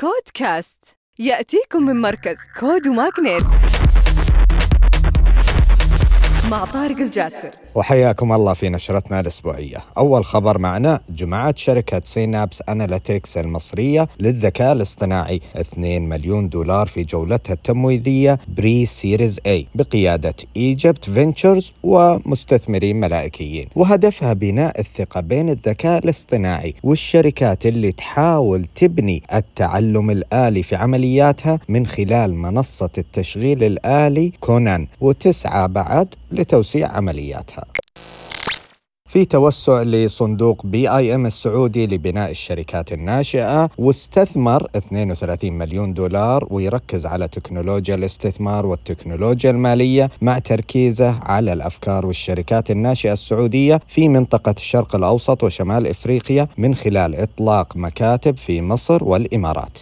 CODEcast. يأتيكم من مركز CODE و MAGNiTT مع طارق الجاسر. وحياكم الله في نشرتنا الأسبوعية. أول خبر معنا جمعت شركة Synapse Analytics المصرية للذكاء الاصطناعي 2 مليون دولار في جولتها التمويلية pre-series A بقيادة Egypt Ventures ومستثمرين ملائكيين. وهدفها بناء الثقة بين الذكاء الاصطناعي والشركات اللي تحاول تبني التعلم الآلي في عملياتها من خلال منصة التشغيل الآلي Konan وتسعى بعد لتوسيع عملياتها. في توسع لصندوق BIM السعودي لبناء الشركات الناشئة واستثمر 32 مليون دولار ويركز على تكنولوجيا الاستثمار والتكنولوجيا المالية مع تركيزه على الأفكار والشركات الناشئة السعودية في منطقة الشرق الأوسط وشمال إفريقيا من خلال إطلاق مكاتب في مصر والإمارات.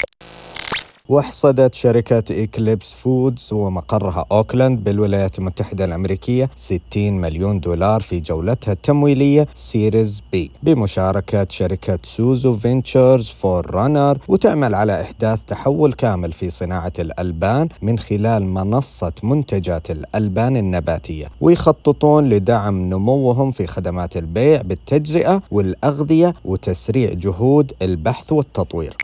وحصدت شركة Eclipse Foods ومقرها أوكلاند بالولايات المتحدة الأمريكية 60 مليون دولار في جولتها التمويلية series B بمشاركة شركة Sozo Ventures Forerunner وتعمل على إحداث تحول كامل في صناعة الألبان من خلال منصة منتجات الألبان النباتية ويخططون لدعم نموهم في خدمات البيع بالتجزئة والأغذية وتسريع جهود البحث والتطوير.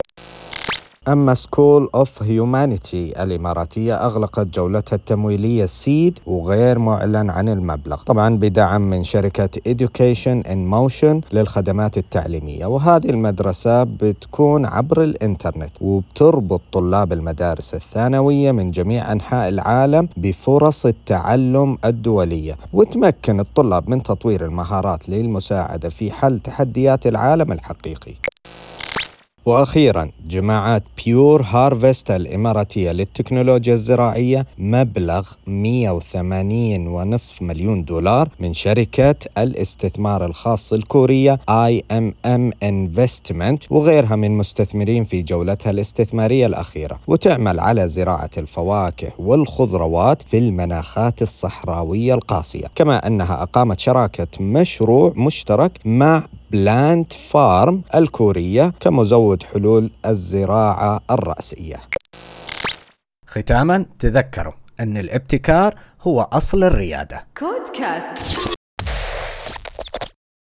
أما سكول أوف هيومانيتي الإماراتية أغلقت جولتها التمويلية سيد وغير معلن عن المبلغ. طبعا بدعم من شركة Education in Motion للخدمات التعليمية. وهذه المدرسة بتكون عبر الإنترنت وبتربط طلاب المدارس الثانوية من جميع أنحاء العالم بفرص التعلم الدولية. وتمكن الطلاب من تطوير المهارات للمساعدة في حل تحديات العالم الحقيقي. وأخيرا جمعت Pure Harvest الإماراتية للتكنولوجيا الزراعية مبلغ 180 ونصف مليون دولار من شركه الاستثمار الخاص IMM Investment وغيرها من مستثمرين في جولتها الاستثمارية الأخيرة. وتعمل على زراعة الفواكه والخضروات في المناخات الصحراوية القاسية. كما أنها أقامت شراكة مشروع مشترك مع بلانت فارم الكورية كمزود حلول الزراعة الرأسية. ختاما تذكروا أن الابتكار هو أصل الريادة. كودكاست.